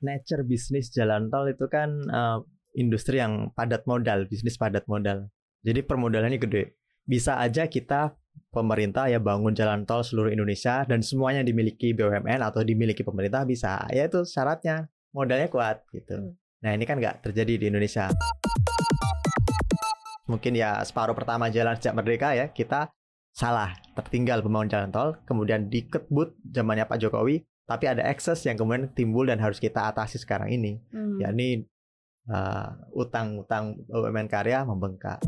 nature bisnis jalan tol itu kan eh, industri yang padat modal, bisnis padat modal. Jadi permodalannya gede. Bisa aja kita pemerintah ya bangun jalan tol seluruh Indonesia dan semuanya dimiliki BUMN atau dimiliki pemerintah bisa. Ya itu syaratnya modalnya kuat gitu. Nah ini kan nggak terjadi di Indonesia. Mungkin ya separuh pertama jalan sejak merdeka ya kita salah tertinggal pembangunan jalan tol kemudian dikebut zamannya Pak Jokowi tapi ada ekses yang kemudian timbul dan harus kita atasi sekarang ini Hmm. yakni uh, utang-utang BUMN karya membengkak.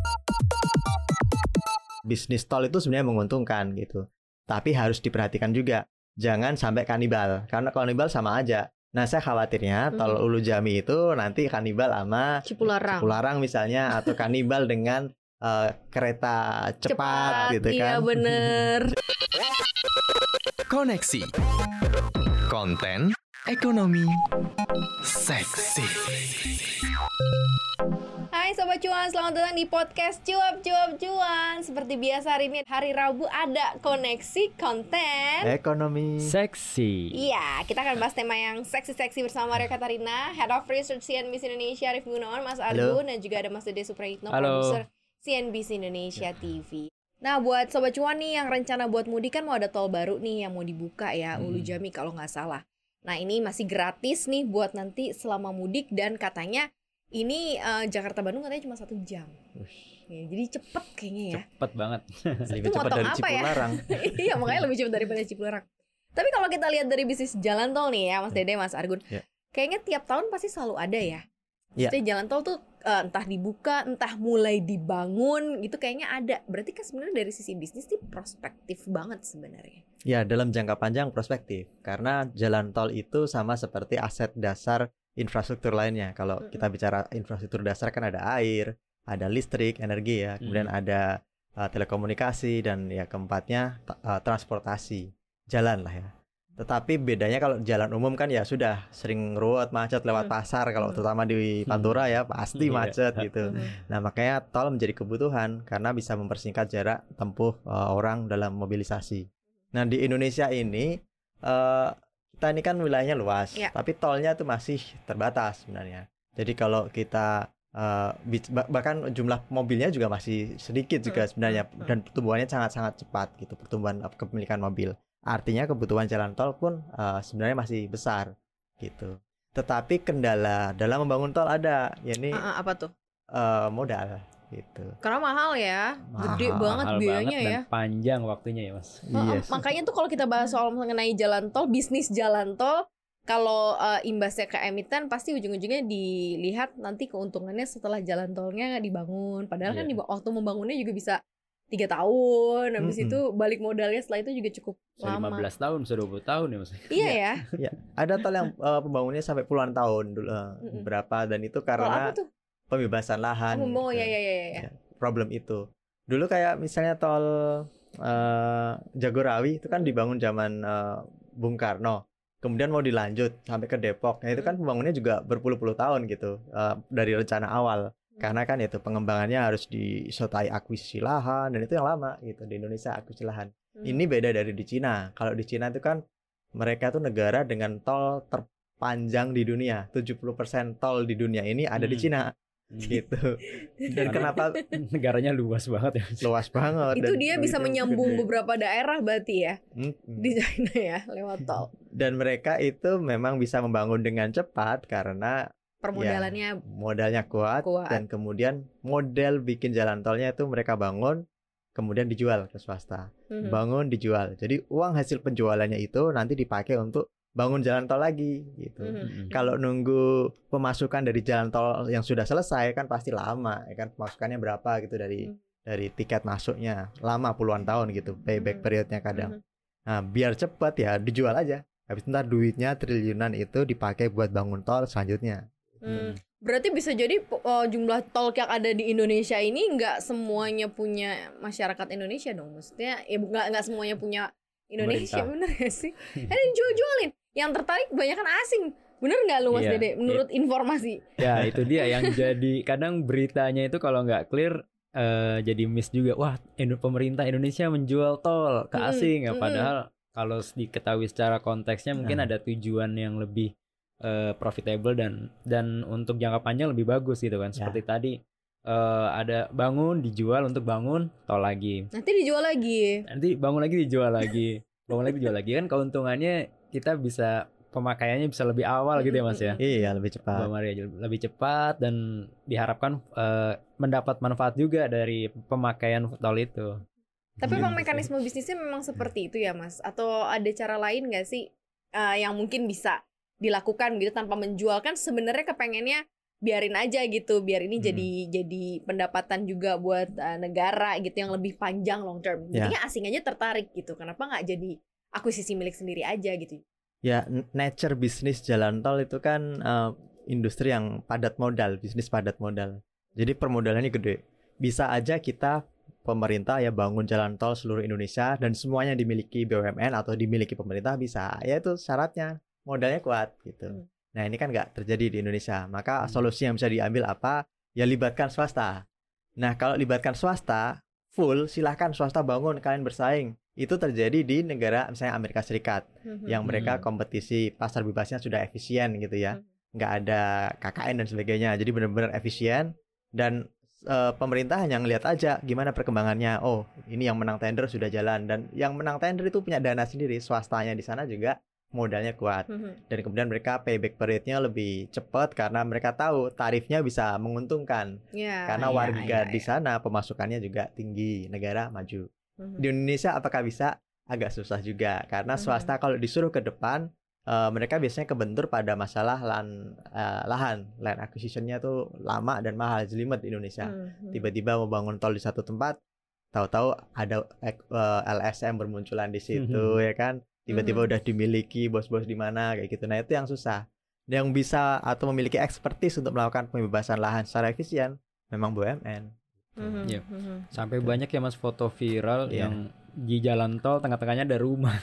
Bisnis tol itu sebenarnya menguntungkan gitu. Tapi harus diperhatikan juga. Jangan sampai kanibal. Karena kanibal sama aja. Nah saya khawatirnya tol Hmm. Ulu Jami itu nanti kanibal sama Cipularang. Cipularang misalnya. Atau kanibal dengan uh, kereta cepat, gitu iya kan. bener. Koneksi. Konten ekonomi seksi. Hai Sobat Cuan, selamat datang di podcast Cuap Cuap Cuan Seperti biasa hari ini hari Rabu ada koneksi konten Ekonomi. Seksi. Iya, kita akan bahas tema yang seksi-seksi bersama Maria Katarina, Head of Research CNBC Indonesia, Arif Gunawan, Mas. Argun, dan juga ada Mas Dede Suprayitno, Halo. produser CNBC Indonesia TV. Nah, buat Sobat Cuan nih yang rencana buat mudik kan mau ada tol baru nih yang mau dibuka ya, Ulu Hmm. Jami kalau nggak salah. Nah, ini masih gratis nih buat nanti selama mudik dan katanya ini eh, Jakarta-Bandung katanya cuma satu jam. Ush, Ya, jadi cepet kayaknya ya. Cepet banget. Lebih Itu motong dari apa ya? Cipularang. iya makanya lebih cepat daripada Cipularang. Tapi kalau kita lihat dari bisnis jalan tol nih ya Mas Dede, Mas Argun, Ya. kayaknya tiap tahun pasti selalu ada ya. Ya. Maksudnya jalan tol tuh eh, entah dibuka, entah mulai dibangun, gitu kayaknya ada. Berarti kan sebenarnya dari sisi bisnis sih prospektif banget sebenarnya. Ya, dalam jangka panjang prospektif. Karena jalan tol itu sama seperti aset dasar infrastruktur lainnya. Kalau Mm-mm. kita bicara infrastruktur dasar kan ada air, ada listrik, energi ya, kemudian ada uh, telekomunikasi dan ya keempatnya uh, transportasi. Jalan lah ya. Tetapi bedanya kalau jalan umum kan ya sudah sering ruwet macet lewat Hmm. pasar kalau Hmm. terutama di Pantura ya pasti Iya. macet gitu. Nah, makanya tol menjadi kebutuhan karena bisa mempersingkat jarak tempuh uh, orang dalam mobilisasi. Nah, di Indonesia ini uh, kita ini kan wilayahnya luas, Ya. tapi tolnya tuh masih terbatas sebenarnya. Jadi kalau kita uh, bahkan jumlah mobilnya juga masih sedikit juga Hmm, sebenarnya hmm, hmm. dan pertumbuhannya sangat-sangat cepat gitu pertumbuhan uh, kepemilikan mobil. Artinya kebutuhan jalan tol pun uh, sebenarnya masih besar gitu. Tetapi kendala dalam membangun tol ada, yakni ah, apa tuh? eh, modal gitu. Karena mahal ya, gede Mahal, banget Mahal biayanya banget ya. dan panjang waktunya ya mas. Yes. makanya tuh kalau kita bahas soal mengenai jalan tol, bisnis jalan tol, kalau eh, imbasnya ke emiten pasti ujung-ujungnya dilihat nanti keuntungannya setelah jalan tolnya dibangun. Padahal kan Iya. di waktu membangunnya juga bisa tiga tahun, habis Mm-mm. itu balik modalnya setelah itu juga cukup Bisa lama. 15 tahun, bisa 20 tahun ya mas. Iya ya. Ada tol yang eh, pembangunannya sampai puluhan tahun dulu eh, Mm-mm. berapa dan itu karena pembebasan lahan. Oh, oh gitu. ya ya ya ya. Ya, problem itu. Dulu kayak misalnya tol eh, Jagorawi itu kan dibangun zaman eh, Bung Karno. Kemudian mau dilanjut sampai ke Depok. Nah, itu kan pembangunnya juga berpuluh-puluh tahun gitu eh, dari rencana awal. Karena kan itu pengembangannya harus disertai akuisisi lahan dan itu yang lama gitu di Indonesia akuisisi lahan. Hmm. Ini beda dari di Cina. Kalau di Cina itu kan mereka tuh negara dengan tol terpanjang di dunia. 70% tol di dunia ini ada di Hmm. Cina gitu. Dan kenapa Negaranya luas banget ya. Luas banget itu dan dia bisa menyambung gede. beberapa daerah berarti ya Mm-mm. di China ya lewat tol. dan mereka itu memang bisa membangun dengan cepat karena Permodalannya modalnya kuat, Kuat. dan kemudian model bikin jalan tolnya itu mereka bangun kemudian dijual ke swasta Mhm. bangun dijual jadi uang hasil penjualannya itu nanti dipakai untuk bangun jalan tol lagi gitu Mhm. Mm-mm. kalau nunggu pemasukan dari jalan tol yang sudah selesai kan pasti lama ya kan pemasukannya berapa gitu dari Hmm. dari tiket masuknya lama puluhan tahun gitu payback Hmm. periodnya kadang Mhm. nah biar cepat ya dijual aja habis ntar duitnya triliunan itu dipakai buat bangun tol selanjutnya Hmm. Berarti bisa jadi oh, jumlah tol yang ada di Indonesia ini nggak semuanya punya masyarakat Indonesia dong. Maksudnya ya nggak nggak semuanya punya Indonesia, Pemerintah. bener gak sih? Eh dijual-jualin. Yang tertarik banyak kan asing. Bener nggak lu Mas Iya, Dede? Menurut informasi. Ya itu dia yang jadi kadang beritanya itu kalau nggak clear eh, jadi miss juga. Wah Indo- pemerintah Indonesia menjual tol ke Mm-mm, asing ya. mm-mm. Padahal kalau diketahui secara konteksnya mungkin Nah. ada tujuan yang lebih eh, profitable dan dan untuk jangka panjang lebih bagus gitu kan. Ya. Seperti tadi eh, ada bangun dijual untuk bangun tol lagi. Nanti dijual lagi. Nanti bangun lagi dijual lagi. bangun lagi dijual lagi kan keuntungannya kita bisa pemakaiannya bisa lebih awal gitu ya Mas ya. Iya, lebih cepat. Maria lebih cepat dan diharapkan eh, mendapat manfaat juga dari pemakaian tol itu. Tapi emang sih. mekanisme bisnisnya memang seperti itu ya Mas? Atau ada cara lain nggak sih eh, yang mungkin bisa dilakukan gitu tanpa menjual kan sebenarnya kepengennya biarin aja gitu biar ini Hmm. jadi jadi pendapatan juga buat eh, negara gitu yang lebih panjang long term. Ya. Jadinya asing aja tertarik gitu. Kenapa nggak jadi akuisisi milik sendiri aja gitu? Ya, nature bisnis jalan tol itu kan eh, industri yang padat modal, bisnis padat modal. Jadi permodalannya gede. Bisa aja kita pemerintah ya bangun jalan tol seluruh Indonesia dan semuanya dimiliki BUMN atau dimiliki pemerintah bisa. Ya itu syaratnya modalnya kuat gitu. Hmm. Nah ini kan nggak terjadi di Indonesia. Maka Hmm. solusi yang bisa diambil apa? Ya libatkan swasta. Nah kalau libatkan swasta full silahkan swasta bangun kalian bersaing. Itu terjadi di negara misalnya Amerika Serikat yang mereka Hmm. kompetisi pasar bebasnya sudah efisien gitu ya Hmm. nggak ada KKN dan sebagainya jadi benar-benar efisien dan eh, pemerintah hanya ngelihat aja gimana perkembangannya oh ini yang menang tender sudah jalan dan yang menang tender itu punya dana sendiri swastanya di sana juga modalnya kuat. Mhm. dan kemudian mereka payback periodnya lebih cepat karena mereka tahu tarifnya bisa menguntungkan. Ya, karena ya, warga ya, di sana pemasukannya juga tinggi negara maju. Mhm. di Indonesia apakah bisa? Agak susah juga karena Mhm. swasta kalau disuruh ke depan eh, mereka biasanya kebentur pada masalah lan eh, lahan. Land acquisitionnya tuh lama dan mahal jelimet di Indonesia. Mhm. tiba-tiba mau bangun tol di satu tempat tahu-tahu ada eh, LSM bermunculan di situ ya kan tiba-tiba Mhm. udah dimiliki bos-bos di mana kayak gitu nah itu yang susah yang bisa atau memiliki expertise untuk melakukan pembebasan lahan secara efisien memang BUMN Mhm. Iya. Mhm. Sampai banyak ya Mas foto viral Iya. yang di jalan tol tengah-tengahnya ada rumah.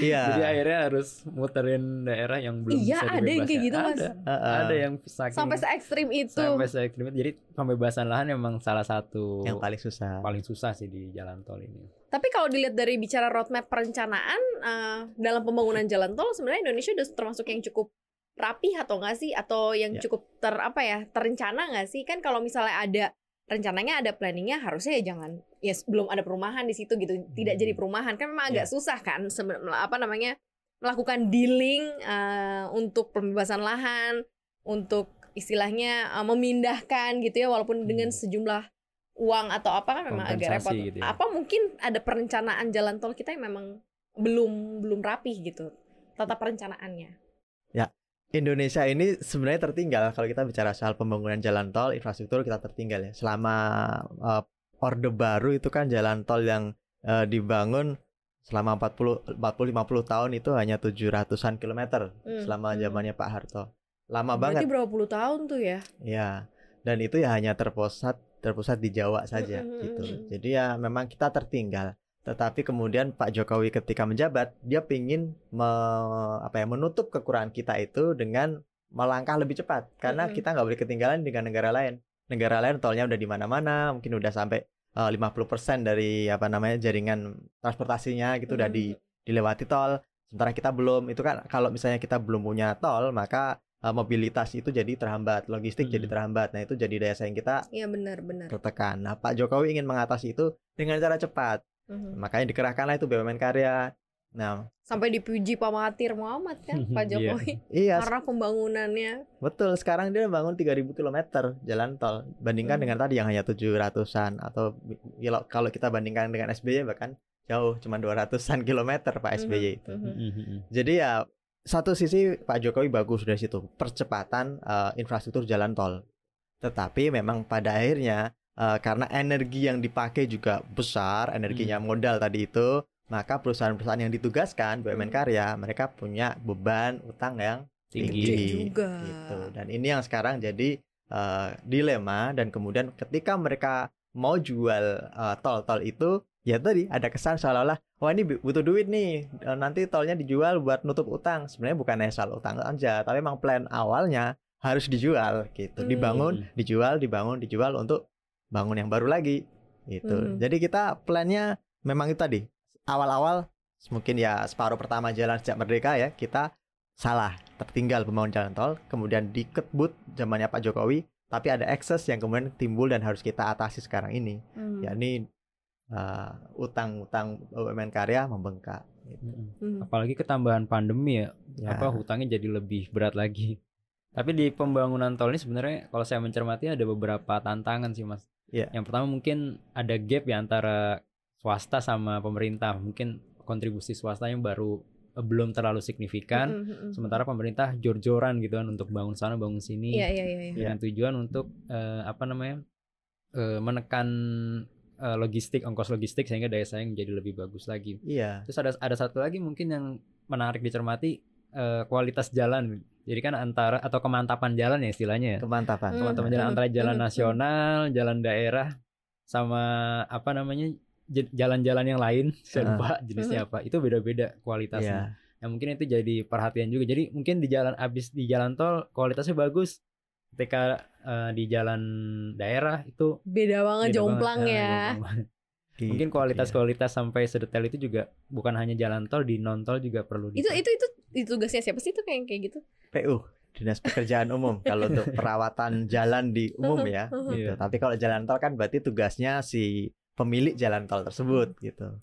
Iya Jadi akhirnya harus muterin daerah yang belum Iya, bisa ada yang kayak gitu, Mas. Ada. Heeh. Ada yang saking Sampai se ekstrim itu. sampai se ekstrim itu. Jadi pembebasan lahan memang salah satu yang paling susah paling susah sih di jalan tol ini. Tapi kalau dilihat dari bicara roadmap perencanaan eh, dalam pembangunan jalan tol, sebenarnya Indonesia udah termasuk yang cukup rapih atau enggak sih? Atau yang Ya. cukup ter apa ya terencana nggak sih? Kan kalau misalnya ada rencananya ada planningnya harusnya ya jangan ya belum ada perumahan di situ gitu tidak Hmm. jadi perumahan kan memang agak Ya. susah kan apa namanya melakukan dealing eh, untuk pembebasan lahan untuk istilahnya eh, memindahkan gitu ya walaupun dengan Hmm. sejumlah uang atau apa kan memang agak repot gitu ya. apa mungkin ada perencanaan jalan tol kita yang memang belum belum rapih gitu tata perencanaannya Indonesia ini sebenarnya tertinggal kalau kita bicara soal pembangunan jalan tol, infrastruktur kita tertinggal ya. Selama uh, Orde Baru itu kan jalan tol yang uh, dibangun selama 40 40 50 tahun itu hanya 700-an kilometer Hmm, selama hmm. zamannya Pak Harto. Lama berarti banget. berapa puluh tahun tuh ya Ya. Dan itu ya hanya terpusat terpusat di Jawa saja Mm, mm, gitu. Jadi ya memang kita tertinggal. Tetapi kemudian Pak Jokowi ketika menjabat, dia pingin me- apa ya menutup kekurangan kita itu dengan melangkah lebih cepat karena Mm-mm. kita nggak boleh ketinggalan dengan negara lain. Negara lain tolnya udah di mana-mana, mungkin udah sampai eh, 50% dari apa namanya jaringan transportasinya gitu udah di dilewati tol. Sementara kita belum. Itu kan kalau misalnya kita belum punya tol, maka eh, mobilitas itu jadi terhambat, logistik jadi Mm. terhambat. Nah, itu jadi daya saing kita Iya benar benar tertekan. Nah, Pak Jokowi ingin mengatasi itu dengan cara cepat. Mhm. Makanya dikerahkanlah itu BUMN karya. Nah, sampai dipuji Pak Mahathir Muhammad kan Pak Iya. Jokowi iya karena pembangunannya betul. Sekarang dia bangun 3000 km jalan tol. Bandingkan Hmm. dengan tadi yang hanya 700-an atau ya, kalau kita bandingkan dengan SBY bahkan jauh cuma 200-an kilometer Pak SBY itu. Mhm. Mhm. Jadi ya satu sisi Pak Jokowi bagus dari situ percepatan eh, infrastruktur jalan tol. Tetapi memang pada akhirnya eh, karena energi yang dipakai juga besar, energinya modal tadi itu, maka perusahaan-perusahaan yang ditugaskan BUMN Hmm. karya mereka punya beban utang yang Tinggi. tinggi, juga. gitu. Dan ini yang sekarang jadi eh, dilema dan kemudian ketika mereka mau jual eh, tol-tol itu ya tadi ada kesan seolah-olah wah ini bu- butuh duit nih nanti tolnya dijual buat nutup utang sebenarnya bukan hanya soal utang aja tapi memang plan awalnya harus dijual gitu Hmm. dibangun dijual dibangun dijual untuk bangun yang baru lagi gitu Hmm. jadi kita plannya memang itu tadi awal-awal mungkin ya separuh pertama jalan sejak merdeka ya kita salah, tertinggal pembangunan jalan tol, kemudian dikebut zamannya Pak Jokowi, tapi ada ekses yang kemudian timbul dan harus kita atasi sekarang ini, Hmm. yakni uh, utang-utang BUMN karya membengkak. gitu. Mm-mm. Hmm. apalagi ketambahan pandemi ya, Ya. apa hutangnya jadi lebih berat lagi. Tapi di pembangunan tol ini sebenarnya kalau saya mencermati ada beberapa tantangan sih mas. Iya. Yang pertama mungkin ada gap ya antara swasta sama pemerintah. Mungkin kontribusi swasta yang baru eh, belum terlalu signifikan. Hmm, hmm. Sementara pemerintah jor-joran gitu kan untuk bangun sana bangun sini Iya iya iya. iya. dengan tujuan untuk eh, apa namanya eh, menekan eh, logistik ongkos logistik sehingga daya saing menjadi lebih bagus lagi. Iya, Terus ada ada satu lagi mungkin yang menarik dicermati eh, kualitas jalan. Jadi kan antara atau kemantapan jalan ya istilahnya ya. kemantapan. Hmm. Kemantapan jalan antara jalan Hmm, hmm. nasional, jalan daerah sama apa namanya jalan-jalan yang lain. Saya lupa jenisnya apa. Itu beda-beda kualitasnya. Iya. Yang mungkin itu jadi perhatian juga. Jadi mungkin di jalan abis di jalan tol kualitasnya bagus. Ketika eh, di jalan daerah itu Beda banget beda jomplang banget. Ah, ya. jomplang banget. Gitu, Mungkin iya. kualitas-kualitas sampai sedetail itu juga bukan hanya jalan tol di non tol juga perlu Itu di- itu itu itu tugasnya siapa sih itu kayak kayak gitu? PU Dinas Pekerjaan Umum kalau untuk perawatan jalan di umum ya gitu. Iya. Tapi kalau jalan tol kan berarti tugasnya si pemilik jalan tol tersebut gitu.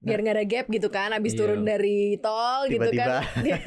Biar nggak ada gap gitu kan abis Iya. turun dari tol gitu Tiba-tiba. kan. Dia-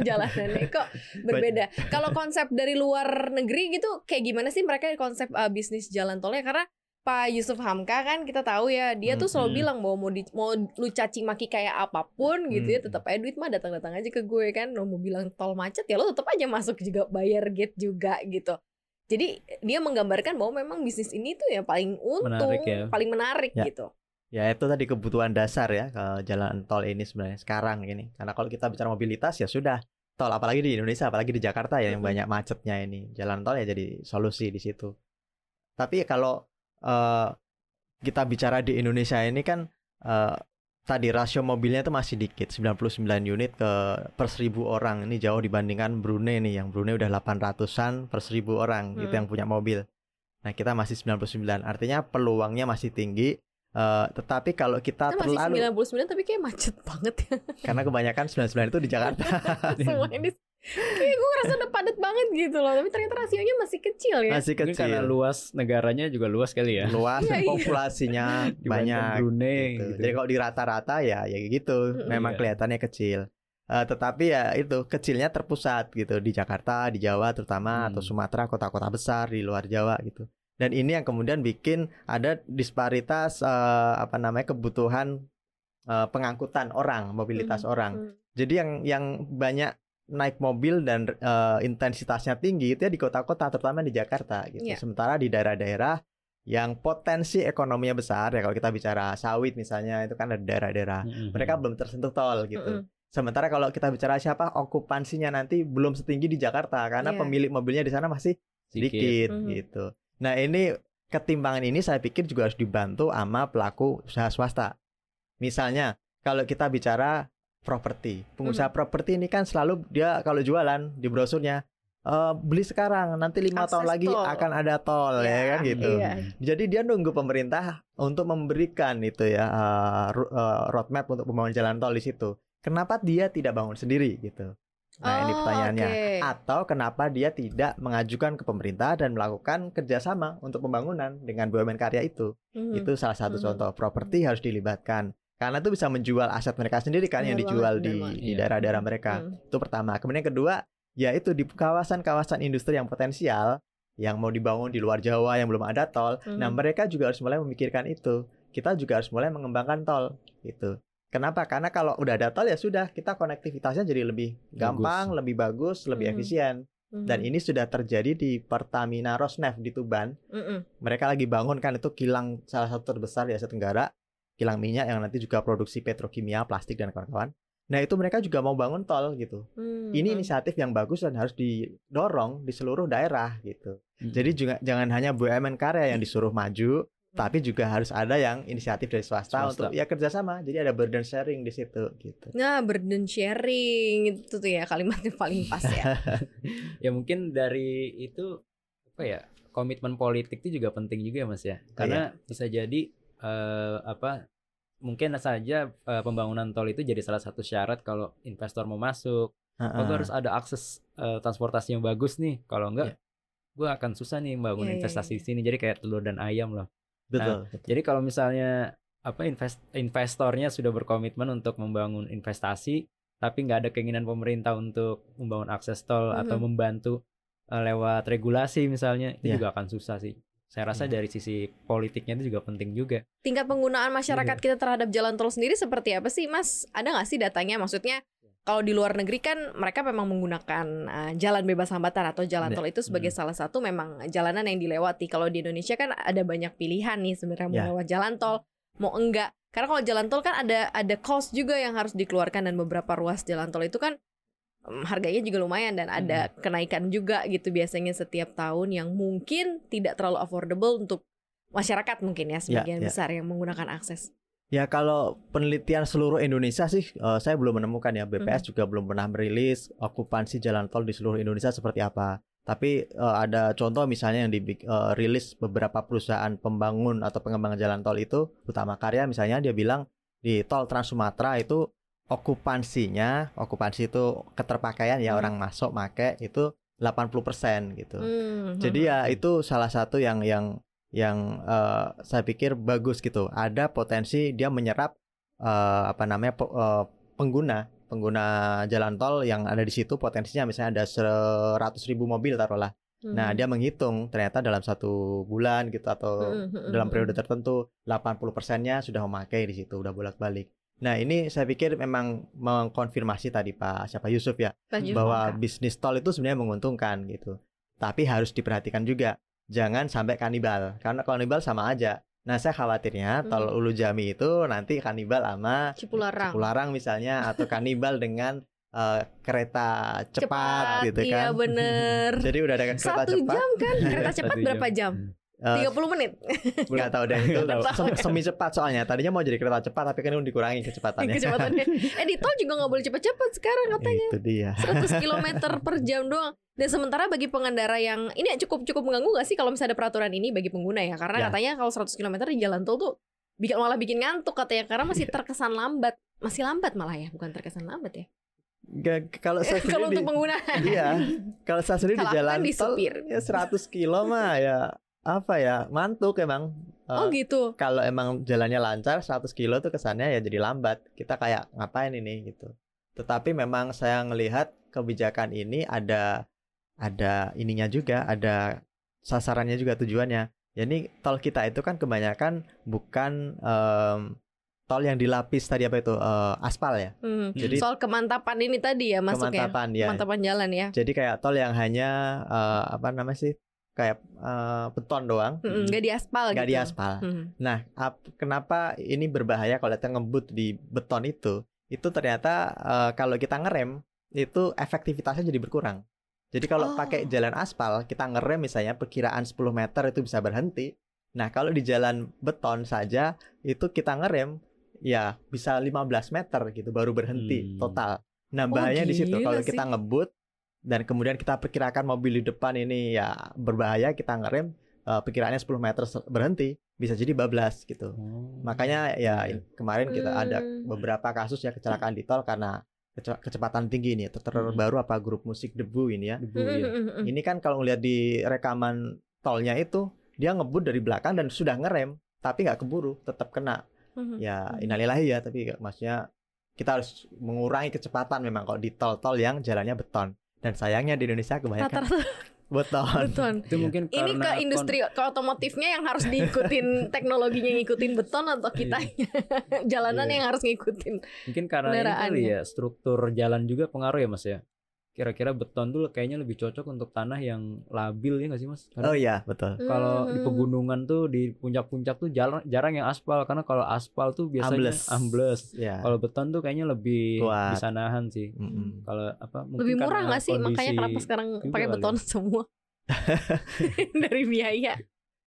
Jalanannya kok berbeda. Kalau konsep dari luar negeri gitu kayak gimana sih mereka konsep uh, bisnis jalan tolnya karena Pak Yusuf Hamka kan kita tahu ya dia tuh selalu Hmm. bilang bahwa mau di, mau lu caci maki kayak apa pun gitu ya tetap aja duit mah datang-datang aja ke gue kan lo mau bilang tol macet ya lo tetap aja masuk juga bayar gate juga gitu jadi dia menggambarkan bahwa memang bisnis ini tuh ya paling untung Menarik ya. paling menarik Ya. gitu Ya itu tadi kebutuhan dasar ya ke jalan tol ini sebenarnya sekarang ini. Karena kalau kita bicara mobilitas ya sudah tol apalagi di Indonesia apalagi di Jakarta ya yang banyak macetnya ini. Jalan tol ya jadi solusi di situ. Tapi kalau eh, kita bicara di Indonesia ini kan eh, tadi rasio mobilnya itu masih dikit 99 unit ke per 1000 orang. Ini jauh dibandingkan Brunei nih yang Brunei udah 800-an per 1000 orang gitu Hmm. yang punya mobil. Nah, kita masih 99. Artinya peluangnya masih tinggi. Eh, tetapi kalau kita Kita masih terlalu 99 tapi kayak macet banget ya karena kebanyakan 99 itu di Jakarta. semua ini kayak gue ngerasa udah padat banget gitu loh tapi ternyata rasionya masih kecil ya Masih Mungkin karena kecil. luas negaranya juga luas kali ya. Luas Iya, dan iya. populasinya Dibanding banyak. Brunei gitu. gitu. Jadi kalau di rata-rata ya ya gitu, memang Iya. kelihatannya kecil. Eh, tetapi ya itu kecilnya terpusat gitu di Jakarta, di Jawa terutama atau Hmm. Sumatera, kota-kota besar di luar Jawa gitu. Dan ini yang kemudian bikin ada disparitas eh, apa namanya kebutuhan eh, pengangkutan orang, mobilitas Hmm, orang. hmm. Jadi yang yang banyak naik mobil dan eh, intensitasnya tinggi itu ya di kota-kota terutama di Jakarta gitu. Iya. Sementara di daerah-daerah yang potensi ekonominya besar ya kalau kita bicara sawit misalnya itu kan ada daerah-daerah Mm-mm. mereka belum tersentuh tol gitu. Mm-mm. Sementara kalau kita bicara siapa okupansinya nanti belum setinggi di Jakarta karena Iya. pemilik mobilnya di sana masih sedikit Mhm. gitu. Nah, ini ketimbangan ini saya pikir juga harus dibantu sama pelaku usaha swasta. Misalnya, kalau kita bicara properti, pengusaha properti ini kan selalu dia kalau jualan di brosurnya eh, beli sekarang nanti lima tahun lagi tol. akan ada tol ya Iya, kan gitu. iya. Jadi dia nunggu pemerintah untuk memberikan itu ya eh, roadmap untuk pembangunan jalan tol di situ. Kenapa dia tidak bangun sendiri gitu? Nah ini Oh, pertanyaannya. oke. Atau kenapa dia tidak mengajukan ke pemerintah dan melakukan kerjasama untuk pembangunan dengan BUMN karya itu? Mhm. Itu salah satu Mhm. contoh. Properti harus dilibatkan. Karena itu bisa menjual aset mereka sendiri kan yang Benar dijual banget, di, benar banget. di Iya. daerah-daerah mereka. Hmm. Itu pertama. Kemudian yang kedua, yaitu di kawasan-kawasan industri yang potensial yang mau dibangun di luar Jawa yang belum ada tol. Nah, Mhm. mereka juga harus mulai memikirkan itu. Kita juga harus mulai mengembangkan tol gitu. Kenapa? Karena kalau udah ada tol ya sudah, kita konektivitasnya jadi lebih gampang, lebih bagus, lebih Mhm. efisien. Dan ini sudah terjadi di Pertamina Rosneft di Tuban. Mhm. Mereka lagi bangun kan itu kilang salah satu terbesar di Asia Tenggara, kilang minyak yang nanti juga produksi petrokimia, plastik dan kawan-kawan. Nah, itu mereka juga mau bangun tol gitu. Mhm. Ini inisiatif yang bagus dan harus didorong di seluruh daerah gitu. Mm. Jadi juga jangan hanya BUMN karya yang disuruh maju, tapi juga harus ada yang inisiatif dari swasta, Swasta. untuk ya kerjasama. Jadi ada burden sharing di situ gitu. Nah, burden sharing itu tuh ya kalimatnya paling pas ya. ya mungkin dari itu apa ya komitmen politik itu juga penting juga ya mas ya karena bisa jadi eh, apa mungkin saja eh, pembangunan tol itu jadi salah satu syarat kalau investor mau masuk. Oh, gue harus ada akses eh, transportasi yang bagus nih. Kalau enggak, Iya. gue akan susah nih bangun Iya, iya, investasi iya. di sini. Jadi kayak telur dan ayam loh. betul. betul. Jadi kalau misalnya apa invest investornya sudah berkomitmen untuk membangun investasi, tapi nggak ada keinginan pemerintah untuk membangun akses tol atau Mhm. membantu eh, lewat regulasi misalnya, itu Iya. juga akan susah sih. Saya rasa Iya. dari sisi politiknya itu juga penting juga. tingkat penggunaan masyarakat Iya. kita terhadap jalan tol sendiri seperti apa sih Mas? Ada nggak sih datanya? Maksudnya kalau di luar negeri kan mereka memang menggunakan uh, jalan bebas hambatan atau jalan Iya. tol itu sebagai salah satu memang jalanan yang dilewati. Kalau di Indonesia kan ada banyak pilihan nih sebenarnya mau Ya. lewat jalan tol, mau enggak. Karena kalau jalan tol kan ada ada cost juga yang harus dikeluarkan dan beberapa ruas jalan tol itu kan harganya juga lumayan dan ada kenaikan juga gitu biasanya setiap tahun yang mungkin tidak terlalu affordable untuk masyarakat mungkin ya sebagian ya. besar yang menggunakan akses. Ya kalau penelitian seluruh Indonesia sih eh, saya belum menemukan ya BPS Mhm. juga belum pernah merilis okupansi jalan tol di seluruh Indonesia seperti apa. Tapi eh, ada contoh misalnya yang dirilis beberapa perusahaan pembangun atau pengembangan jalan tol itu Utama Karya misalnya dia bilang di tol Trans Sumatera itu okupansinya, okupansi itu keterpakaian ya Hmm. orang masuk make itu 80% gitu. Hmm, Jadi ya itu salah satu yang yang yang eh, saya pikir bagus gitu. Ada potensi dia menyerap eh, apa namanya eh, pengguna pengguna jalan tol yang ada di situ potensinya misalnya ada 100 ribu mobil taruhlah. hmm. Nah dia menghitung ternyata dalam satu bulan gitu atau Hmm, hmm, dalam hmm, periode tertentu 80 persennya sudah memakai di situ udah bolak-balik. Nah ini saya pikir memang mengkonfirmasi tadi Pak siapa Yusuf ya Pak Yusuf bahwa Maka. bisnis tol itu sebenarnya menguntungkan gitu. Tapi harus diperhatikan juga jangan sampai kanibal karena kanibal sama aja. Nah, saya khawatirnya tol Mhm. Ulu Jami itu nanti kanibal sama Cipularang. Cipularang misalnya atau kanibal dengan eh, kereta cepat, gitu iya kan. bener. Jadi udah ada kereta Satu cepat. jam kan? Kereta cepat Satu berapa jam? Eh, 30 menit. nggak tahu deh itu sem- semi cepat soalnya. Tadinya mau jadi kereta cepat tapi kan dikurangi kecepatannya. Kecepatannya. Eh di tol juga nggak boleh cepet-cepet sekarang katanya. itu dia. 100 km per jam doang. Dan sementara bagi pengendara yang ini cukup cukup mengganggu gak sih kalau misalnya ada peraturan ini bagi pengguna ya? Karena Ya. katanya kalau 100 km di jalan tol tuh bikin malah bikin ngantuk katanya karena masih terkesan lambat. Masih lambat malah ya, bukan terkesan lambat ya. Nggak- kalau saya sendiri kalau di- untuk pengguna. Iya, kalau saya sendiri di jalan kan di tol ya 100 kilo mah ya apa ya mantuk emang. Eh, Oh gitu. Kalau emang jalannya lancar 100 kilo tuh kesannya ya jadi lambat. Kita kayak ngapain ini gitu. Tetapi memang saya ngelihat kebijakan ini ada ada ininya juga, ada sasarannya juga tujuannya. Jadi tol kita itu kan kebanyakan bukan em, tol yang dilapis tadi apa itu eh, aspal ya. Hmm. Jadi Soal kemantapan ini tadi ya masuknya. kemantapan ya. Kemantapan jalan ya. Jadi kayak tol yang hanya eh, apa namanya sih? Kayak eh, beton doang, Mm-mm, Nggak di aspal nggak gitu. di aspal. Hmm. Nah, ap- kenapa ini berbahaya kalau kita ngebut di beton itu? Itu ternyata eh, kalau kita ngerem itu efektivitasnya jadi berkurang. Jadi Oh. kalau pakai jalan aspal, kita ngerem misalnya perkiraan 10 meter itu bisa berhenti. Nah, kalau di jalan beton saja itu kita ngerem ya bisa 15 meter gitu baru berhenti Hmm. total. Nah, bahayanya di situ kalau kita ngebut dan kemudian kita perkirakan mobil di depan ini ya berbahaya, kita ngerem eh, perkiraannya 10 meter berhenti, bisa jadi bablas gitu. Oh. Makanya ya Iya. kemarin kita ada Hmm. beberapa kasus ya kecelakaan di tol karena kece- kecepatan tinggi ini. Ter- Terbaru apa grup musik debu ini ya. Debu, ya. Ini kan kalau ngeliat di rekaman tolnya itu dia ngebut dari belakang dan sudah ngerem tapi nggak keburu, tetap kena. Ya innalillahi ya tapi maksudnya kita harus mengurangi kecepatan memang kalau di tol-tol yang jalannya beton. Dan sayangnya di Indonesia kebanyakan Rata-rata beton. beton. Itu mungkin Ini ke karena industri ke otomotifnya yang harus diikutin teknologinya ngikutin beton atau kita jalanan Iya. yang harus ngikutin. Mungkin karena ini kali ya struktur jalan juga pengaruh ya Mas ya. Kira-kira beton tuh kayaknya lebih cocok untuk tanah yang labil ya nggak sih Mas? Karena Oh iya, betul. kalau di Hmm. pegunungan tuh di puncak-puncak tuh jarang jarang yang aspal karena kalau aspal tuh biasanya Ambles. ambles. Ya. Kalau beton tuh kayaknya lebih Kuat. bisa nahan sih. Mm-mm. Kalau apa mungkin Lebih murah nggak sih? Makanya kenapa sekarang pakai kali beton semua? Dari biaya.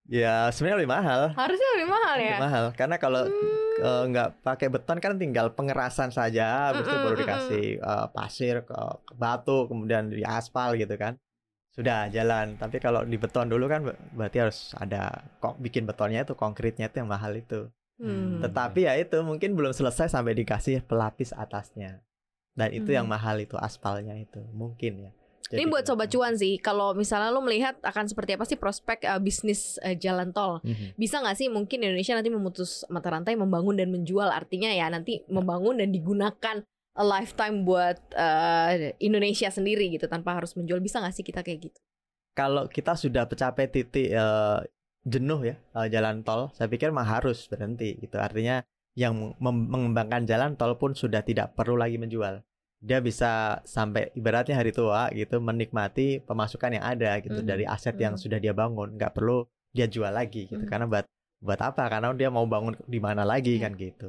Ya sebenarnya lebih mahal. Harusnya lebih mahal ya. Lebih mahal karena kalau Hmm. Eh, nggak pakai beton kan tinggal pengerasan saja, habis itu baru dikasih eh, pasir, ke, ke batu, kemudian di aspal gitu kan. Sudah jalan. Tapi kalau di beton dulu kan ber- berarti harus ada kok bikin betonnya itu konkretnya itu yang mahal itu. Hmm. Tetapi ya itu mungkin belum selesai sampai dikasih pelapis atasnya. dan itu yang Hmm. mahal itu aspalnya itu mungkin ya. Ini Jadi buat kenapa? sobat cuan sih. Kalau misalnya lo melihat akan seperti apa sih prospek uh, bisnis uh, jalan tol? Mhm. Bisa nggak sih mungkin Indonesia nanti memutus mata rantai membangun dan menjual? Artinya ya nanti membangun dan digunakan a lifetime buat uh, Indonesia sendiri gitu tanpa harus menjual. Bisa nggak sih kita kayak gitu? Kalau kita sudah mencapai titik eh, jenuh ya eh, jalan tol, saya pikir mah harus berhenti gitu. Artinya yang mengembangkan jalan tol pun sudah tidak perlu lagi menjual. Dia bisa sampai ibaratnya hari tua gitu menikmati pemasukan yang ada gitu Mhm. dari aset yang Mhm. sudah dia bangun, nggak perlu dia jual lagi gitu. Mhm. Karena buat buat apa? Karena dia mau bangun di mana lagi Iya. kan gitu.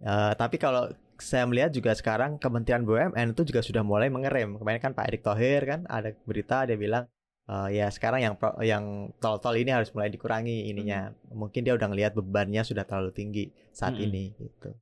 Eh, tapi kalau saya melihat juga sekarang Kementerian BUMN itu juga sudah mulai mengerem. Kemarin kan Pak Erick Thohir kan ada berita dia bilang eh, ya sekarang yang pro- yang tol-tol ini harus mulai dikurangi ininya. Mungkin dia udah ngelihat bebannya sudah terlalu tinggi saat Mm-mm. ini gitu.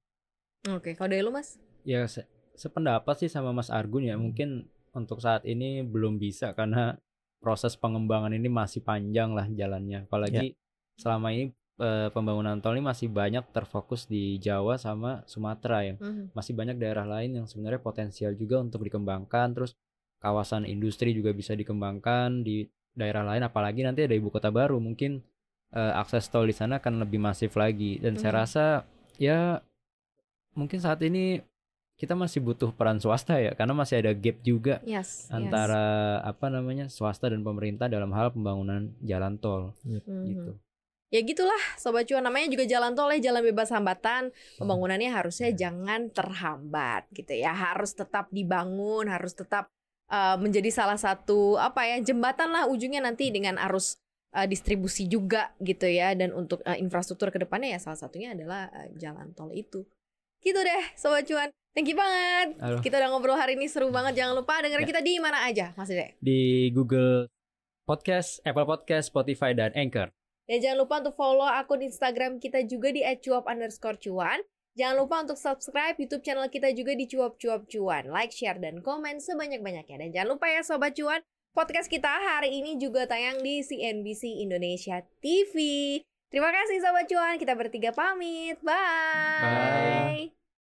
Oke, kalau dari lu mas? Ya se- sependapat sih sama Mas Argun ya. Mungkin untuk saat ini belum bisa karena proses pengembangan ini masih panjang lah jalannya. Apalagi selama ini eh, pembangunan tol ini masih banyak terfokus di Jawa sama Sumatera yang Mhm. masih banyak daerah lain yang sebenarnya potensial juga untuk dikembangkan. Terus kawasan industri juga bisa dikembangkan di daerah lain. Apalagi nanti ada ibu kota baru, mungkin eh, akses tol di sana akan lebih masif lagi. Dan saya Mhm. rasa ya mungkin saat ini kita masih butuh peran swasta ya, karena masih ada gap juga Yes. yes. antara apa namanya swasta dan pemerintah dalam hal pembangunan jalan tol. Mhm. gitu. Ya gitulah sobat cuan. Namanya juga jalan tol ya jalan bebas hambatan. Pembangunannya harusnya jangan terhambat gitu ya. Harus tetap dibangun harus tetap uh, menjadi salah satu apa ya jembatan lah ujungnya nanti dengan arus uh, distribusi juga gitu ya. Dan untuk uh, infrastruktur ke depannya ya salah satunya adalah uh, jalan tol itu. Gitu deh sobat cuan thank you banget Halo. kita udah ngobrol hari ini seru banget jangan lupa dengerin Ya. kita di mana aja Mas Dede Di Google Podcast, Apple Podcast, Spotify dan Anchor. Dan jangan lupa untuk follow akun Instagram kita juga di @cuap underscore cuan. Jangan lupa untuk subscribe YouTube channel kita juga di cuap cuap cuan. Like, share, dan komen sebanyak-banyaknya. Dan jangan lupa ya Sobat Cuan, podcast kita hari ini juga tayang di CNBC Indonesia TV. Terima kasih Sobat Cuan, kita bertiga pamit. Bye. Bye.